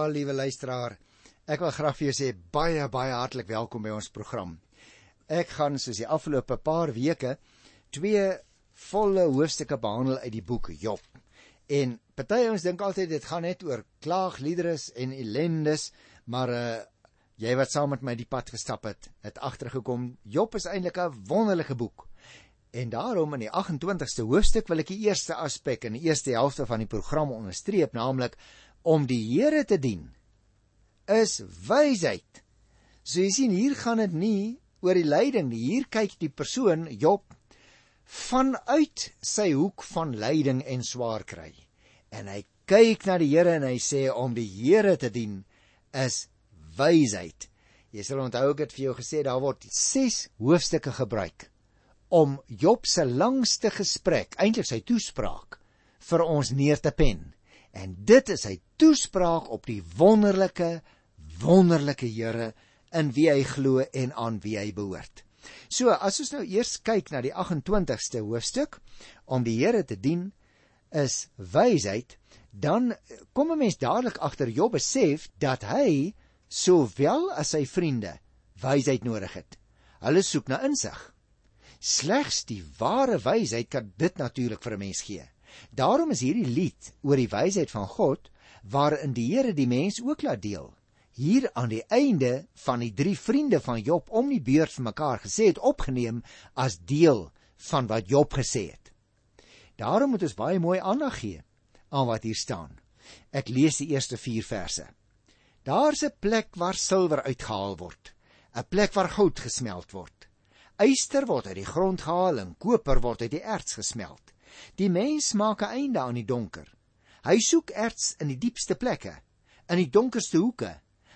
Ja, liewe luisteraar, ek wil graag vir jou sê baie baie hartlik welkom by ons program. Ek gaan soos die afgelope paar weke twee volle hoofstukke behandel uit die boek Job. En party ons dink altyd dit gaan net oor klaagliedere en ellendes, maar uh jy wat saam met my die pad gestap het, het agtergekom Job is eintlik 'n wonderlike boek. En daarom in die 28ste hoofstuk wil ek die eerste aspek in die eerste helfte van die program onderstreep, naamlik om die Here te dien is wysheid. So jy sien hier gaan dit nie oor die lyding nie. Hier kyk die persoon Job vanuit sy hoek van lyding en swaar kry. En hy kyk na die Here en hy sê om die Here te dien is wysheid. Jy sal onthou ek het vir jou gesê daar word 6 hoofstukke gebruik om Job se langste gesprek, eintlik sy toespraak vir ons neer te pen. En dit is sy toespraak op die wonderlike wonderlike Here in wie hy glo en aan wie hy behoort. So, as ons nou eers kyk na die 28ste hoofstuk om die Here te dien is wysheid, dan kom 'n mens dadelik agter Job besef dat hy sowel as sy vriende wysheid nodig het. Hulle soek na insig. Slegs die ware wysheid kan dit natuurlik vir 'n mens gee. Daarom is hierdie lied oor die wysheid van God waarin die Here die mens ook laat deel. Hier aan die einde van die drie vriende van Job om die beurt vir mekaar gesê het opgeneem as deel van wat Job gesê het. Daarom moet ons baie mooi aandag gee aan wat hier staan. Ek lees die eerste 4 verse. Daar's 'n plek waar silwer uitgehaal word, 'n plek waar goud gesmelt word. Yster word uit die grond gehaal en koper word uit die erts gesmelt. Die mens maak 'n einde aan die donker. Hy soek erts in die diepste plekke, in die donkerste hoeke.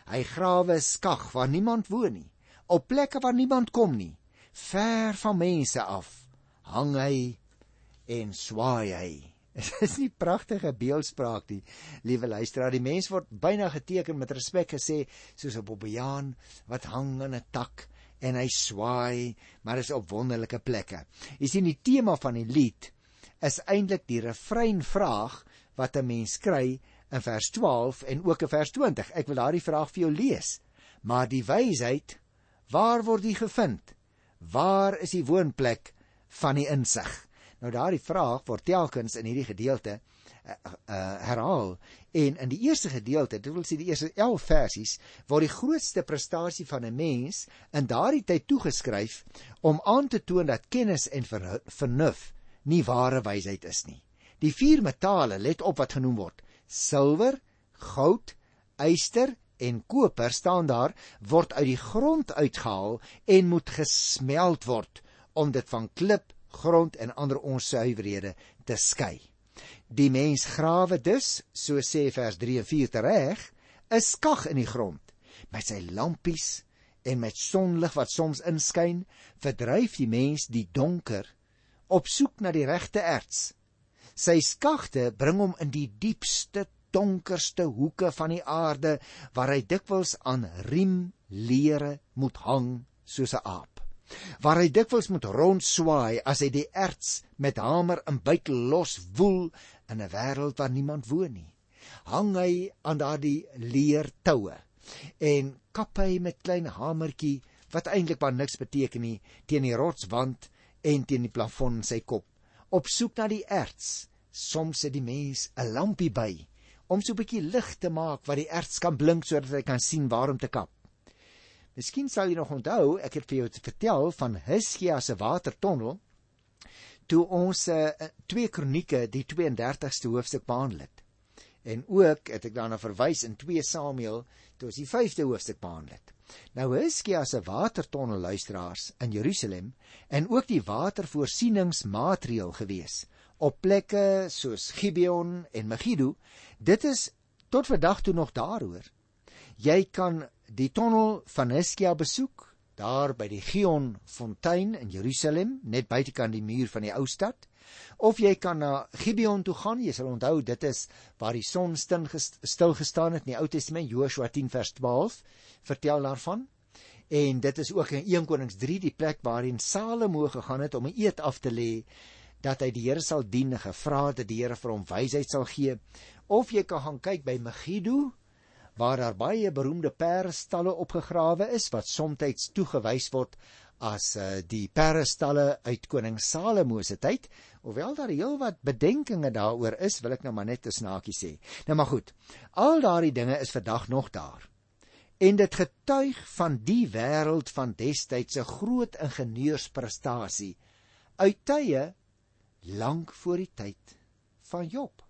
Hy grawe 'n skag waar niemand woon nie, op plekke waar niemand kom nie, ver van mense af. Hang hy en swaai hy. Dit is nie pragtige beeldspraak nie, liewe luisteraar. Die mens word byna geteken met respek gesê soos 'n bobbejaan wat hang aan 'n tak en hy swaai, maar is op wonderlike plekke. Jy sien die tema van die lied is eintlik die refrein vraag wat 'n mens kry in vers 12 en ook in vers 20. Ek wil daardie vraag vir jou lees. Maar die wysheid, waar word die gevind? Waar is die woonplek van die insig? Nou daardie vraag word telkens in hierdie gedeelte uh, uh, herhaal en in die eerste gedeelte, dit wil sê die eerste 11 versies, word die grootste prestasie van 'n mens in daardie tyd toegeskryf om aan te toon dat kennis en vernuf nie ware wysheid is nie. Die vier metale, let op wat genoem word: silwer, goud, yster en koper staan daar word uit die grond uitgehaal en moet gesmelt word om dit van klip grond en ander onsuiverhede te skei. Die mens grawe dus, so sê vers 3 en 4 tereg, 'n skag in die grond met sy lampies en met sonlig wat soms inskyn, verdryf die mens die donker op soek na die regte erts. Sy skagte bring hom in die diepste donkerste hoeke van die aarde waar hy dikwels aan riem leere moet hang soos 'n aap waar hy dikwels moet rondswaai as hy die erts met hamer en bytel los woel in 'n wêreld waar niemand woon nie. Hang hy aan daardie leer toue en kap hy met klein hamertjie wat eintlik maar niks beteken nie teen die rotswand en teen die plafon in sy kop op soek na die erts. Soms sit die mens 'n lampie by om so 'n bietjie lig te maak wat die erts kan blink sodat hy kan sien waar om te kap. Miskien sal jy nog onthou, ek het vir jou vertel van Hiskia se watertonnel toe ons uh, eh, 2 Kronieke die 32ste hoofstuk behandel het. En ook het ek daarna verwys in 2 Samuel toe ons die 5de hoofstuk behandel het. Nou Hiskia se watertonnel luisteraars in Jerusalem en ook die watervoorsieningsmaatreël gewees op plekke soos Gibeon en Megiddo. Dit is tot vandag toe nog daaroor. Jy kan die tonnel van Hiskia besoek daar by die Gion fontein in Jerusalem net buitekant die muur van die ou stad of jy kan na Gibeon toe gaan jy sal onthou dit is waar die son stil gestaan het in die Ou Testament Joshua 10 vers 12 vertel daarvan. En dit is ook in 1 Konings 3 die plek waarheen Salomo gegaan het om 'n eed af te lê dat hy die Here sal dien en gevra het dat die Here vir hom wysheid sal gee. Of jy kan gaan kyk by Megiddo waar daar baie beroemde perestalle opgegrawe is wat soms toegewys word as uh, die perestalle uit koning Salomo se tyd, hoewel daar heelwat bedenkinge daaroor is, wil ek nou maar net 'n snaakie sê. Nou maar goed. Al daardie dinge is vandag nog daar. En dit getuig van die wêreld van destyds se groot ingenieursprestasie uit tye lank voor die tyd van Job.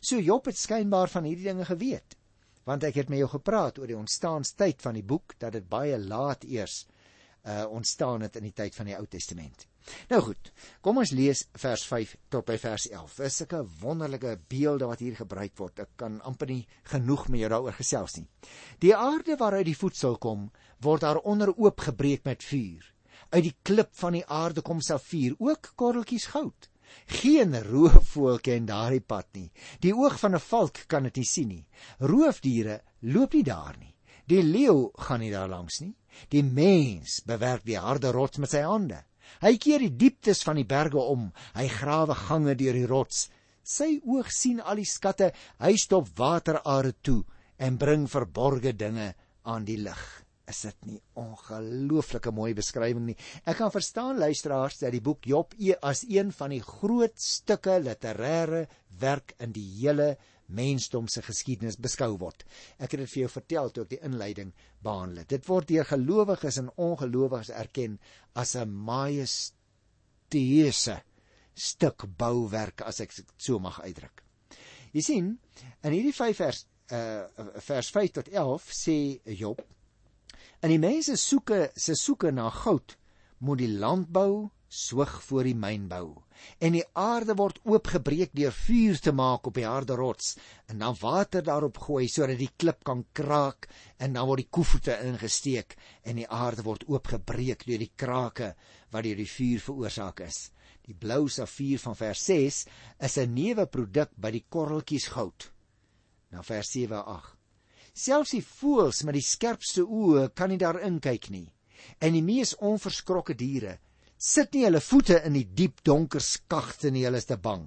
So Job het skynbaar van hierdie dinge geweet, want ek het met jou gepraat oor die ontstaanstyd van die boek dat dit baie laat eers uh ontstaan het in die tyd van die Ou Testament. Nou goed, kom ons lees vers 5 tot by vers 11. Dis sulke wonderlike beelde wat hier gebruik word. Ek kan amper nie genoeg met jou daaroor gesels nie. Die aarde waaruit die voedsel kom, word daaronder oopgebreek met vuur. Uit die klip van die aarde kom safier, ook korreltjies goud. Geen roofvoël ken daardie pad nie. Die oog van 'n valk kan dit nie sien nie. Roofdiere loop nie daar nie. Die leeu gaan nie daar langs nie. Die mens bewerk die harde rots met sy hande. Hy keer die dieptes van die berge om. Hy grawe gange deur die rots. Sy oog sien al die skatte. Hy stop waterare toe en bring verborgde dinge aan die lig. Is dit nie ongelooflike mooi beskrywing nie? Ek kan verstaan luisteraars dat die boek Job e as een van die groot stukke literêre werk in die hele mensdom se geskiedenis beskou word. Ek het dit vir jou vertel toe ek die inleiding behandel het. Dit word deur gelowiges en ongelowiges erken as 'n majesteuse stuk bouwerk as ek so mag uitdruk. Jy sien, in hierdie 5 vers uh vers 5 tot 11 sê Job in die mense soeke se soeke na goud moet die landbou soog voor die mynbou. En die aarde word oopgebreek deur vuur te maak op die harde rots en dan water daarop gooi sodat die klip kan kraak en dan word die koevoete ingesteek en die aarde word oopgebreek deur die krake wat deur die vuur veroorsaak is. Die blou safier van vers 6 is 'n neuwe produk by die korreltjies goud. Na vers 7 8 selfs die voëls met die skerpste oë kan nie daarin kyk nie. En die mees onverskrokke diere sit nie hulle voete in die diep donker skagte nie, hulle is te bang.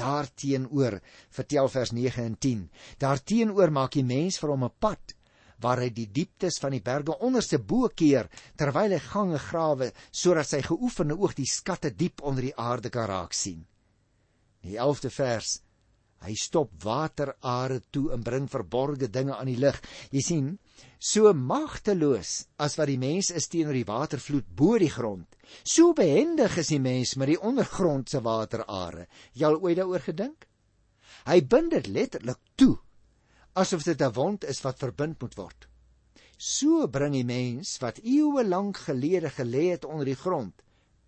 Daarteenoor, vertel vers 9 en 10, daarteenoor maak die mens vir hom 'n pad waar hy die dieptes van die berge onderste bo keer terwyl hy gange grawe sodat sy geoefende oog die skatte diep onder die aarde kan raak sien. Die 11de vers Hy stop waterare toe en bring verborgde dinge aan die lig. Jy sien, so magteloos as wat die mens is teenoor die watervloed bo die grond, so behendig is die mens met die ondergrondse waterare. Jy al ooit daaroor gedink? Hy bind dit letterlik toe asof dit 'n wond is wat verbind moet word. So bring die mens wat eeue lank gelede gelê het onder die grond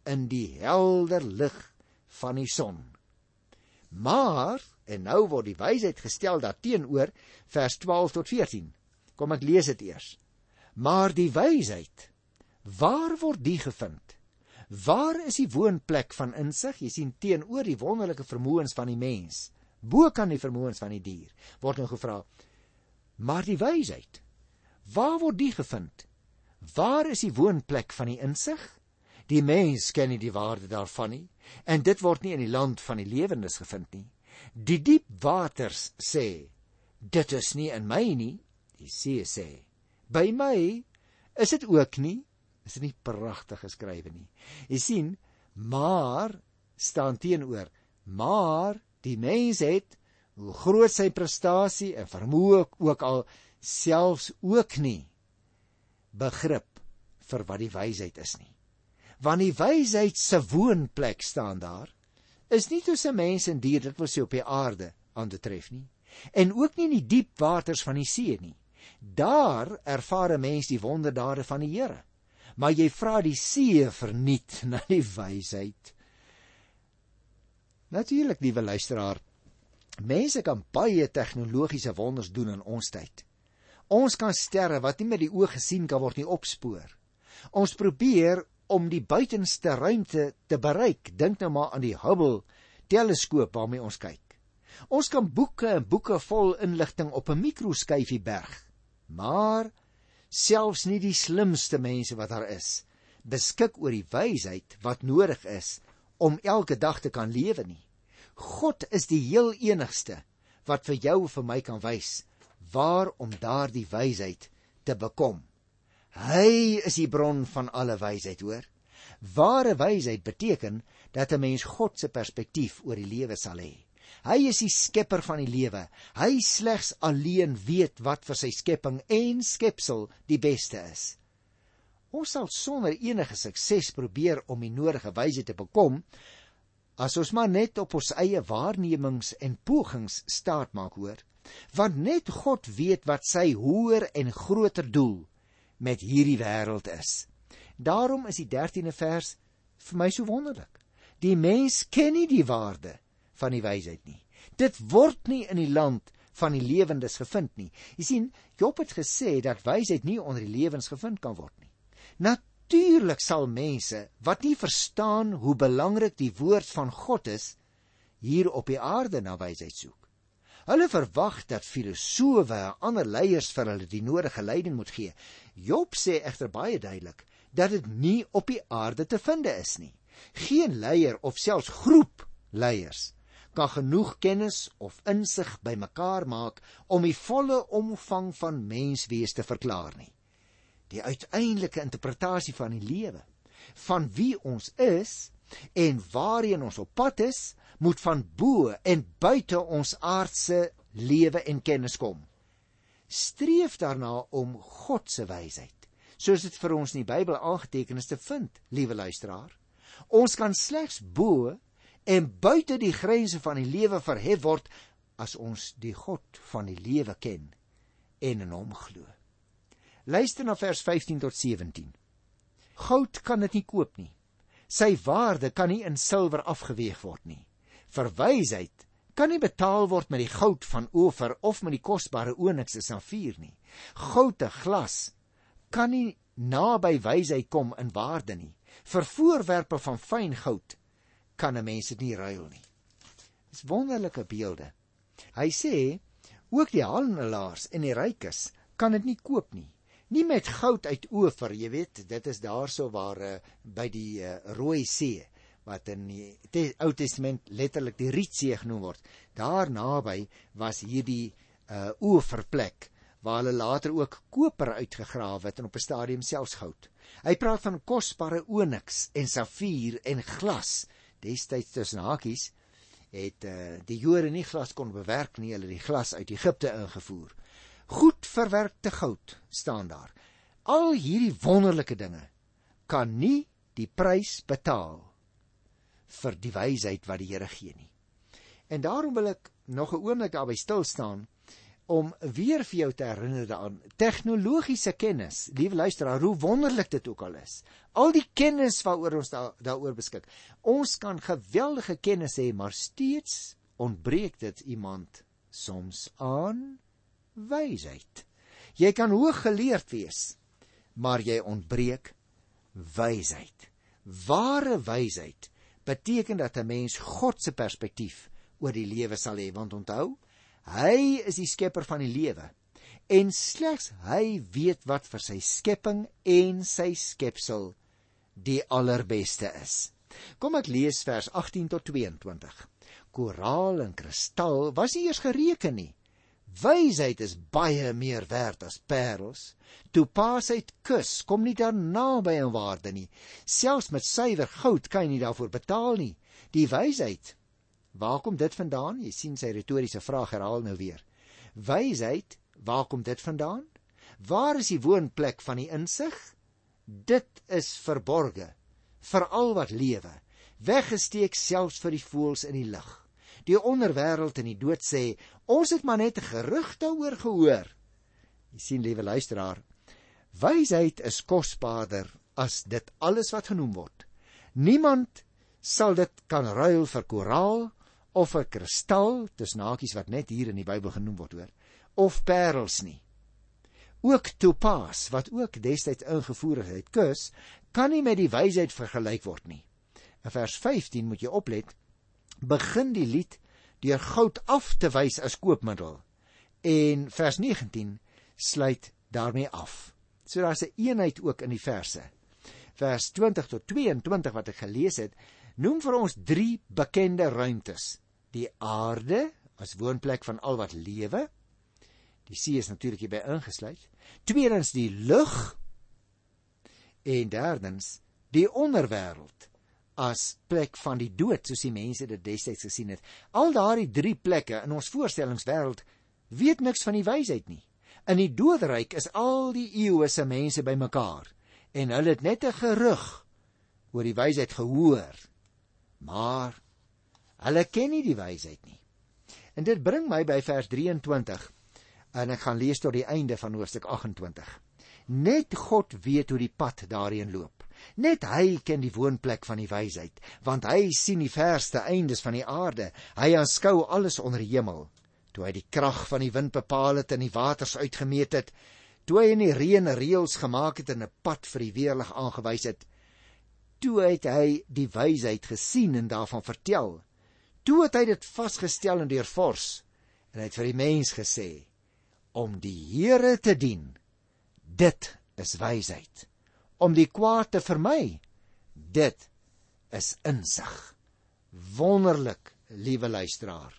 in die helder lig van die son. Maar en nou word die wysheid gestel daar teenoor vers 12 tot 14. Kom ek lees dit eers. Maar die wysheid, waar word die gevind? Waar is die woonplek van insig? Jy sien teenoor die wonderlike vermoëns van die mens, bo kan die vermoëns van die dier. Word nou gevra. Maar die wysheid, waar word die gevind? Waar is die woonplek van die insig? Die mens ken nie die waarde daarvan nie, en dit word nie in die land van die lewendes gevind nie. Die diep waters sê, dit is nie in my nie, die see sê, by my is dit ook nie. Is dit nie pragtig geskrywe nie? Jy sien, maar staan teenoor, maar die mens het hoe groot sy prestasie en vermoë ook al selfs ook nie begrip vir wat die wysheid is nie want die wysheid se woonplek staan daar is nie tussen mens en dier dit wil sê op die aarde aan te tref nie. En ook nie in die diep waters van die see nie. Daar ervaar 'n mens die wonderdade van die Here maar jy vra die see verniet na die wysheid natuurlik liewe luisteraar mense kan baie tegnologiese wonders doen in ons tyd. Ons kan sterre wat nie met die oë gesien kan word nie opspoor. Ons probeer om die buitenste ruimte te bereik. Dink nou maar aan die Hubble teleskoop waarmee ons kyk. Ons kan boeke en boeke vol inligting op 'n mikroskyfie berg. Maar selfs nie die slimste mense wat daar is, beskik oor die wysheid wat nodig is om elke dag te kan lewe nie. God is die heel enigste wat vir jou en vir my kan wys waar om daardie wysheid te bekom. Hy is die bron van alle wysheid, hoor. Ware wysheid beteken dat 'n mens God se perspektief oor die lewe sal hê. Hy is die skepper van die lewe. Hy slegs alleen weet wat vir sy skepping en skepsel die beste is. Ons sal sonder enige sukses probeer om die nodige wysheid te bekom as ons maar net op ons eie waarnemings en pogings staat maak hoor want net God weet wat sy hoër en groter doel met hierdie wêreld is. Daarom is die 13de vers vir my so wonderlik. Die mens ken nie die waarde van die wysheid nie. Dit word nie in die land van die lewendes gevind nie. Jy sien Job het gesê dat wysheid nie onder die lewens gevind kan word nie. Natuurlik sal mense wat nie verstaan hoe belangrik die woord van God is hier op die aarde na wysheid soek. Hulle verwag dat filosowe en ander leiers vir hulle die nodige leiding moet gee. Job sê egter baie duidelik dat dit nie op die aarde te vind is nie. Geen leier of selfs groep leiers kan genoeg kennis of insig bymekaar maak om die volle omvang van menswees te verklaar nie die uiteindelike interpretasie van die lewe van wie ons is en waarheen ons op pad is moet van bo en buite ons aardse lewe en kennis kom streef daarna om God se wysheid soos dit vir ons in die Bybel aangeteken is te vind liewe luisteraar ons kan slegs bo en buite die grense van die lewe verhef word as ons die God van die lewe ken en in hom glo Luister na vers 15 tot 17. Goud kan dit nie koop nie. Sy waarde kan nie in silwer afgeweeg word nie. Vir wysheid kan nie betaal word met die goud van Ofer of met die kosbare oniks en safier nie. Goud en glas kan nie naby wysheid kom in waarde nie. Vir voorwerpe van fyn goud kan 'n mens dit nie ruil nie. Dis wonderlike beelde. Hy sê ook die handelaars en die rykes kan dit nie koop nie nie met goud uit Ofer, jy weet, dit is daarso waar uh, by die uh, Rooi See wat in die te, Ou Testament letterlik die Rietsee genoem word. Daar naby was hierdie uh, Oferplek waar hulle later ook koper uitgegrawe het en op 'n stadium selfs goud. Hy praat van kosbare oniks en safier en glas. Destyds tussen hakies het uh, die Jode nie glas kon bewerk nie, hulle het die glas uit Egipte ingevoer goed verwerkte goud staan daar. Al hierdie wonderlike dinge kan nie die prys betaal vir die wysheid wat die Here gee nie. En daarom wil ek nog 'n oomblik daarby stil staan om weer vir jou te herinner daaraan tegnologiese kennis. Liewe luisteraar, hoe wonderlik dit ook al is. Al die kennis waaroor ons daar daaroor beskik. Ons kan geweldige kennis hê, maar steeds ontbreek dit iemand soms aan wysheid. Jy kan hoog geleerd wees, maar jy ontbreek wysheid. Ware wysheid beteken dat 'n mens God se perspektief oor die lewe sal hê, want onthou, hy is die skepper van die lewe en slegs hy weet wat vir sy skepping en sy skepsel die allerbeste is. Kom ek lees vers 18 tot 22. Koraal en kristal was nie eers gereken nie Wysheid is baie meer werd as parels. Toepaasheid kus kom nie daar naby aan waarde nie. Selfs met suiwer goud kan jy nie daarvoor betaal nie. Die wysheid, waar kom dit vandaan? Jy sien sy retoriese vraag herhaal nou weer. Wysheid, waar kom dit vandaan? Waar is die woonplek van die insig? Dit is verborge vir al wat lewe, weggesteek selfs vir die voëls in die lug die onderwêreld en die dood sê, ons het maar net 'n gerug daaroor gehoor. Jy sien, liewe luisteraar, wysheid is kosbaarder as dit alles wat genoem word. Niemand sal dit kan ruil vir koraal of vir kristal, dis nakies wat net hier in die Bybel genoem word, hoor, of parels nie. Ook topaas wat ook destyds ingevoer is uit kus, kan nie met die wysheid vergelyk word nie. In vers 15 moet jy oplet, begin die lied deur goud af te wys as koopmiddel en vers 19 sluit daarmee af. So daar's 'n eenheid ook in die verse. Vers 20 tot 22 wat ek gelees het, noem vir ons drie bekende ruimtes: die aarde as woonplek van al wat lewe, Die see is natuurlik hierby ingesluit. Tweedens die lug en derdens die onderwêreld as plek van die dood soos die mense dit destyds gesien het. Al daardie drie plekke in ons voorstellingswêreld weet niks van die wysheid nie. In die doderyk is al die eeue se mense bymekaar en hulle het net 'n gerug oor die wysheid gehoor. Maar hulle ken nie die wysheid nie. En dit bring my by vers 23 en ek gaan lees tot die einde van hoofstuk 28. Net God weet hoe die pad daarin loop. Net hy ken die woonplek van die wysheid, want hy sien die verste eindes van die aarde. Hy aanskou alles onder die hemel. Toe hy die krag van die wind bepaal het en die waters uitgemeet het, toe hy in die reën reëls gemaak het en 'n pad vir die weerlig aangewys het, toe het hy die wysheid gesien en daarvan vertel. Toe het hy dit vasgestel en deurfors en hy het vir die mens gesê om die Here te dien. Dit is wysheid om die kwaad te vermy. Dit is insig. Wonderlik, liewe luisteraar.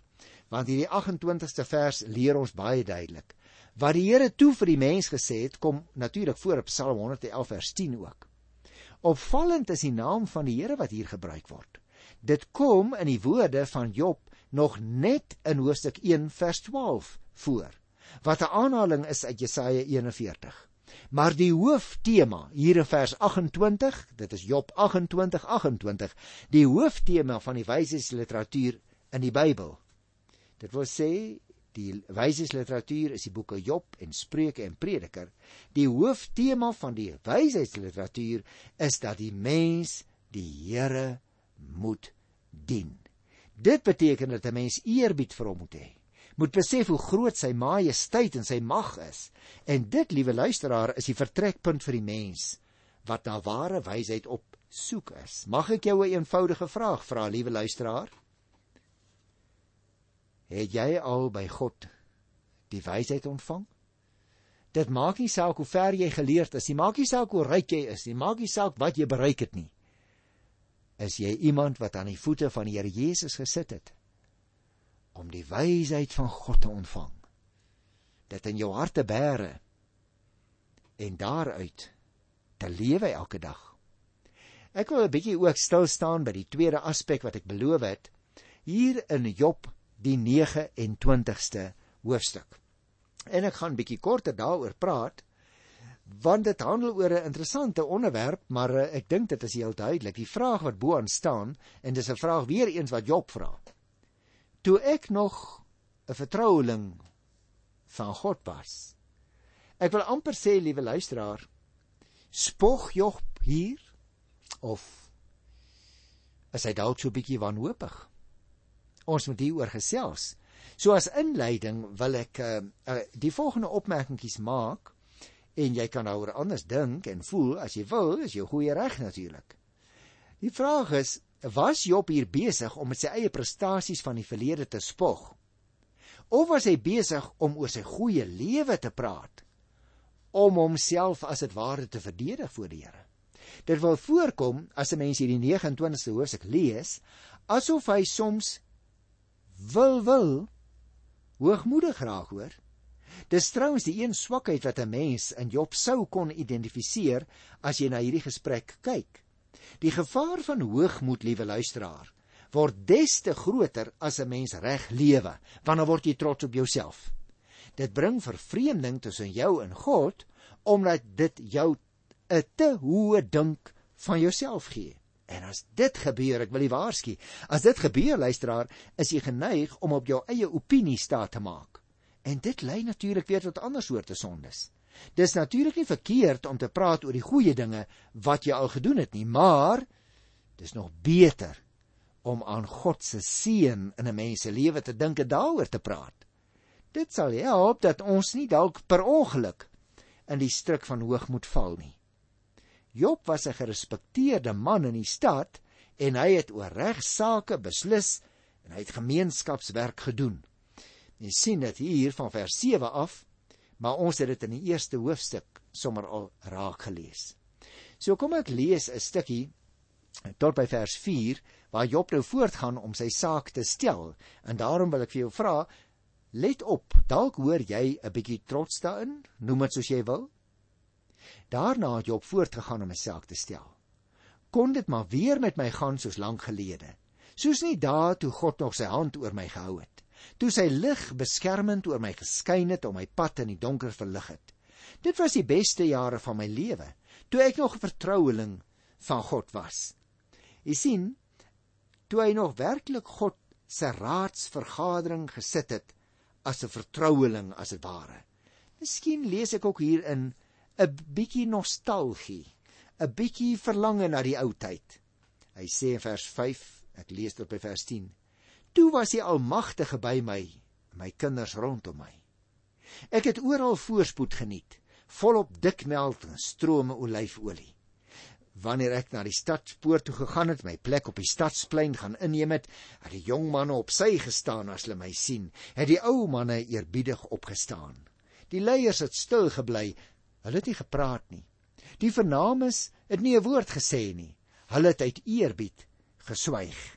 Want hierdie 28ste vers leer ons baie duidelik. Wat die Here toe vir die mens gesê het, kom natuurlik voor op Psalm 111 vers 10 ook. Opvallend is die naam van die Here wat hier gebruik word. Dit kom in die woorde van Job nog net in hoofstuk 1 vers 12 voor, wat 'n aanhaling is uit Jesaja 41. Maar die hooftema hier in vers 28, dit is Job 28:28, 28, die hooftema van die wysheidsliteratuur in die Bybel. Dit wil sê die wysheidsliteratuur is die boeke Job en Spreuke en Prediker. Die hooftema van die wysheidsliteratuur is dat die mens die Here moet dien. Dit beteken dat 'n mens eerbied vir hom moet hê moet besef hoe groot sy majesteit en sy mag is. En dit, liewe luisteraar, is die vertrekpunt vir die mens wat na ware wysheid op soek is. Mag ek jou 'n een eenvoudige vraag vra, liewe luisteraar? Het jy al by God die wysheid ontvang? Dit maak nie saak hoe ver jy geleerd is nie, maak nie saak hoe ryk jy is nie, maak nie saak wat jy bereik het nie. Is jy iemand wat aan die voete van die Here Jesus gesit het? Om die wysheid van God te ontvang. Dit in jou hart te bære en daaruit te lewe elke dag. Ek wil 'n bietjie ook stil staan by die tweede aspek wat ek beloof het hier in Job die 29ste hoofstuk. En ek gaan bietjie korter daaroor praat want dit handel oor 'n interessante onderwerp, maar eh, ek dink dit is heel duidelik. Die vraag wat bo aan staan en dis 'n vraag weer eens wat Job vra toe ek nog 'n vertroueling van God was. Ek wil amper sê, liewe luisteraar, spog Job hier of is hy dalk so 'n bietjie wanhoopig? Ons moet hieroor gesels. So as inleiding wil ek uh, uh, die volgende opmerkingies maak en jy kan daaroor anders dink en voel as jy wil, is jou goeie reg natuurlik. Die vraag is, was Job hier besig om met sy eie prestasies van die verlede te spog? Of was hy besig om oor sy goeie lewe te praat? Om homself as dit ware te verdedig voor die Here. Dit wil voorkom as 'n mens hierdie 29ste hoofstuk lees, asof hy soms wil wil hoogmoedig raak hoor. Dis trouens die een swakheid wat 'n mens in Job sou kon identifiseer as jy na hierdie gesprek kyk. Die gevaar van hoogmoed, liewe luisteraar, word des te groter as 'n mens reg lewe, want dan word jy trots op jouself. Dit bring vervreemding tussen jou en God omdat dit jou 'n te hoë dink van jouself gee. En as dit gebeur, ek wil u waarsku, as dit gebeur, luisteraar, is jy geneig om op jou eie opinie staat te maak. En dit lei natuurlik weer tot ander soorte sondes. Dis natuurlik nie verkeerd om te praat oor die goeie dinge wat jy al gedoen het nie, maar dis nog beter om aan God se seën in 'n mens se lewe te dink en daaroor te praat. Dit sal help dat ons nie dalk per ongeluk in die struik van hoogmoed val nie. Job was 'n gerespekteerde man in die stad en hy het oor regsaake beslis en hy het gemeenskapswerk gedoen. Jy sien dit hier van vers 7 af maar ons het dit in die eerste hoofstuk sommer al raak gelees. So kom ek lees 'n stukkie tot by vers 4 waar Job nou voortgaan om sy saak te stel en daarom wil ek vir jou vra Let op, dalk hoor jy 'n bietjie trots daarin, noem dit soos jy wil. Daarna het Job voortgegaan om homself te stel. Kon dit maar weer met my gaan soos lank gelede. Soos nie dae toe God nog sy hand oor my gehou het. Toe sy lig beskermend oor my geskyn het om my pad in die donker verlig het. Dit was die beste jare van my lewe, toe ek nog 'n vertroueling van God was. Jy sien, toe hy nog werklik God se raadsvergadering gesit het as 'n vertroueling as dit ware. Miskien lees ek ook hier in 'n bietjie nostalgie, 'n bietjie verlange na die ou tyd. Hy sê in vers 5, ek lees tot by vers 10. Toe was die Almagtige by my, my kinders rondom my. Ek het oral voorspoed geniet, volop dik melk en strome olyfolie. Wanneer ek na die stadspoort toe gegaan het, my plek op die stadsplein gaan inneem het, het die jong manne op sy gestaan as hulle my sien, het die ou manne eerbiedig opgestaan. Die leiers het stil gebly, Hulle het nie gepraat nie. Die vernames het nie 'n woord gesê nie. Hulle het uit eerbied geswyg.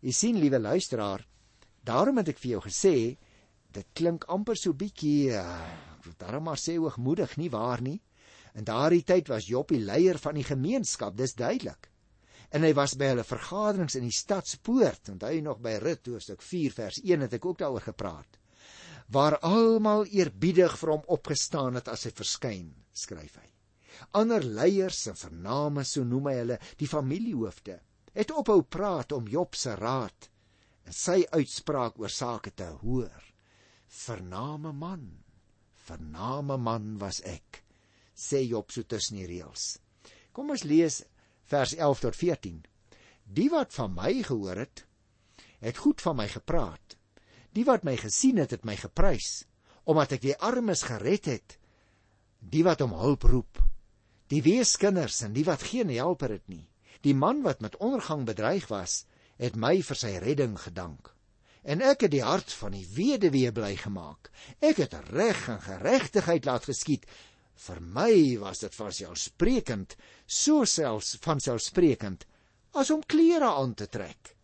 U sien, liewe luisteraar, daarom het ek vir jou gesê, dit klink amper so bietjie, uh, daarom maar sê hoogmoedig nie waar nie. In daardie tyd was Job die leier van die gemeenskap, dis duidelik. En hy was by hulle vergaderings in die stadspoort, onthou jy nog by Rut hoofstuk 4 vers 1 het ek ook daaroor gepraat waar almal eerbiedig vir hom opgestaan het as hy verskyn, skryf hy. Ander leiers en vername, so noem hy hulle, die familiehoofde, het ophou praat om Job se raad en sy uitspraak oor sake te hoor. Vername man, vername man was ek, sê Job so tussen die reëls. Kom ons lees vers 11 tot 14. Die wat van my gehoor het, het goed van my gepraat Die wat my gesien het, het my geprys, omdat ek die armes gered het, die wat om hulp roep, die weeskinders en die wat geen helper het nie. Die man wat met ondergang bedreig was, het my vir sy redding gedank. En ek het die hart van die weduwee bly gemaak. Ek het reg en geregtigheid laat geskied. Vir my was dit vanselfsprekend, so selfs vanselfsprekend as om klere aan te trek.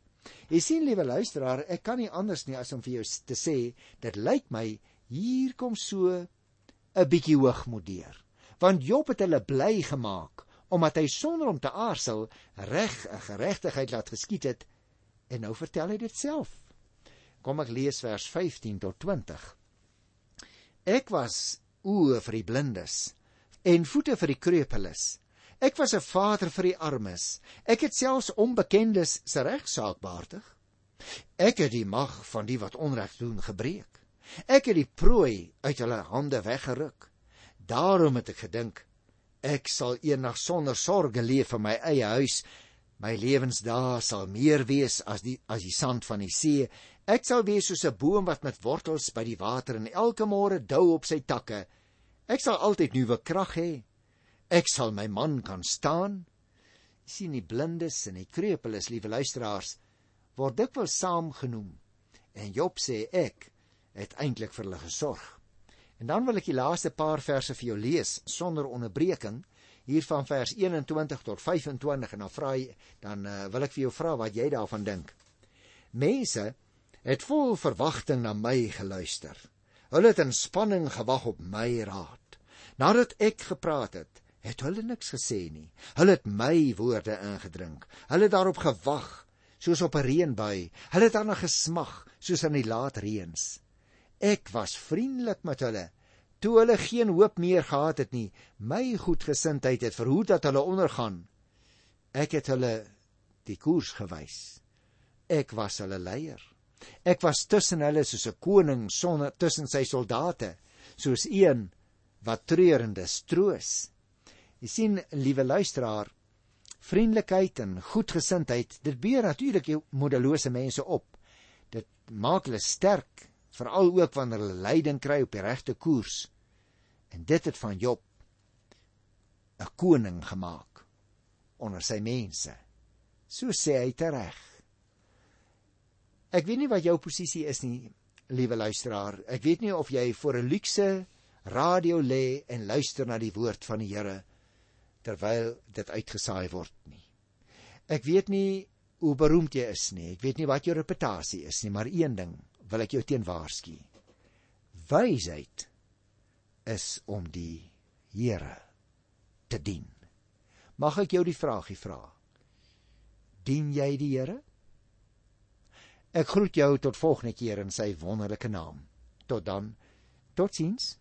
Jy sien liewe luisteraar, ek kan nie anders nie as om vir jou te sê, dit lyk my hier kom so 'n bietjie hoogmoed deur. Want Job het hulle bly gemaak omdat hy sonder om te aarzel reg geregtigheid laat geskied het en nou vertel hy dit self. Kom ek lees vers 15 tot 20. Ek was oë vir die blindes en voete vir die kreupeles. Ek was 'n vader vir die armes. Ek het selfs onbekendes se regsaak behartig. Ek het die mag van die wat onreg doen gebreek. Ek het die prooi uit hulle hande weggeruk. Daarom het ek gedink ek sal eendag sonder sorge leef in my eie huis. My lewensdae sal meer wees as die as die sand van die see. Ek sal wees soos 'n boom wat met wortels by die water en elke môre dou op sy takke. Ek sal altyd nuwe krag hê. Ek sal my man kan staan. sien die blindes en die krepeles, liewe luisteraars, word dikwels saam genoem. En Job sê ek het eintlik vir hulle gesorg. En dan wil ek die laaste paar verse vir jou lees sonder onderbreking hier van vers 21 tot 25 en dan vra jy dan uh, wil ek vir jou vra wat jy daarvan dink. Mense het vol verwagting na my geluister. Hulle het in spanning gewag op my raad. Nadat ek gepraat het, het hulle niks gesê nie. Hulle het my woorde ingedrink. Hulle het daarop gewag soos op 'n reënbui. Hulle het daarna gesmag soos aan die laat reëns. Ek was vriendelik met hulle toe hulle geen hoop meer gehad het nie. My goedgesindheid het verhoed dat hulle ondergaan. Ek het hulle die koers gewys. Ek was hulle leier. Ek was tussen hulle soos 'n koning sonder tussen sy soldate, soos een wat treurendes troos. Jy sien, liewe luisteraar, vriendelikheid en goedgesindheid, dit beer natuurlik jou moedelose mense op. Dit maak hulle sterk, veral ook wanneer hulle lyding kry op die regte koers. En dit het van Job 'n koning gemaak onder sy mense. So sê hy tereg. Ek weet nie wat jou posisie is nie, liewe luisteraar. Ek weet nie of jy voor 'n luukse radio lê en luister na die woord van die Here terwyl dit uitgesaai word nie. Ek weet nie hoe beroemd jy is nie. Ek weet nie wat jou reputasie is nie, maar een ding wil ek jou teen waarsku. wysheid is om die Here te dien. Mag ek jou die vraagie vra? Dien jy die Here? Ek groet jou tot volgende keer in sy wonderlike naam. Tot dan. Totsiens.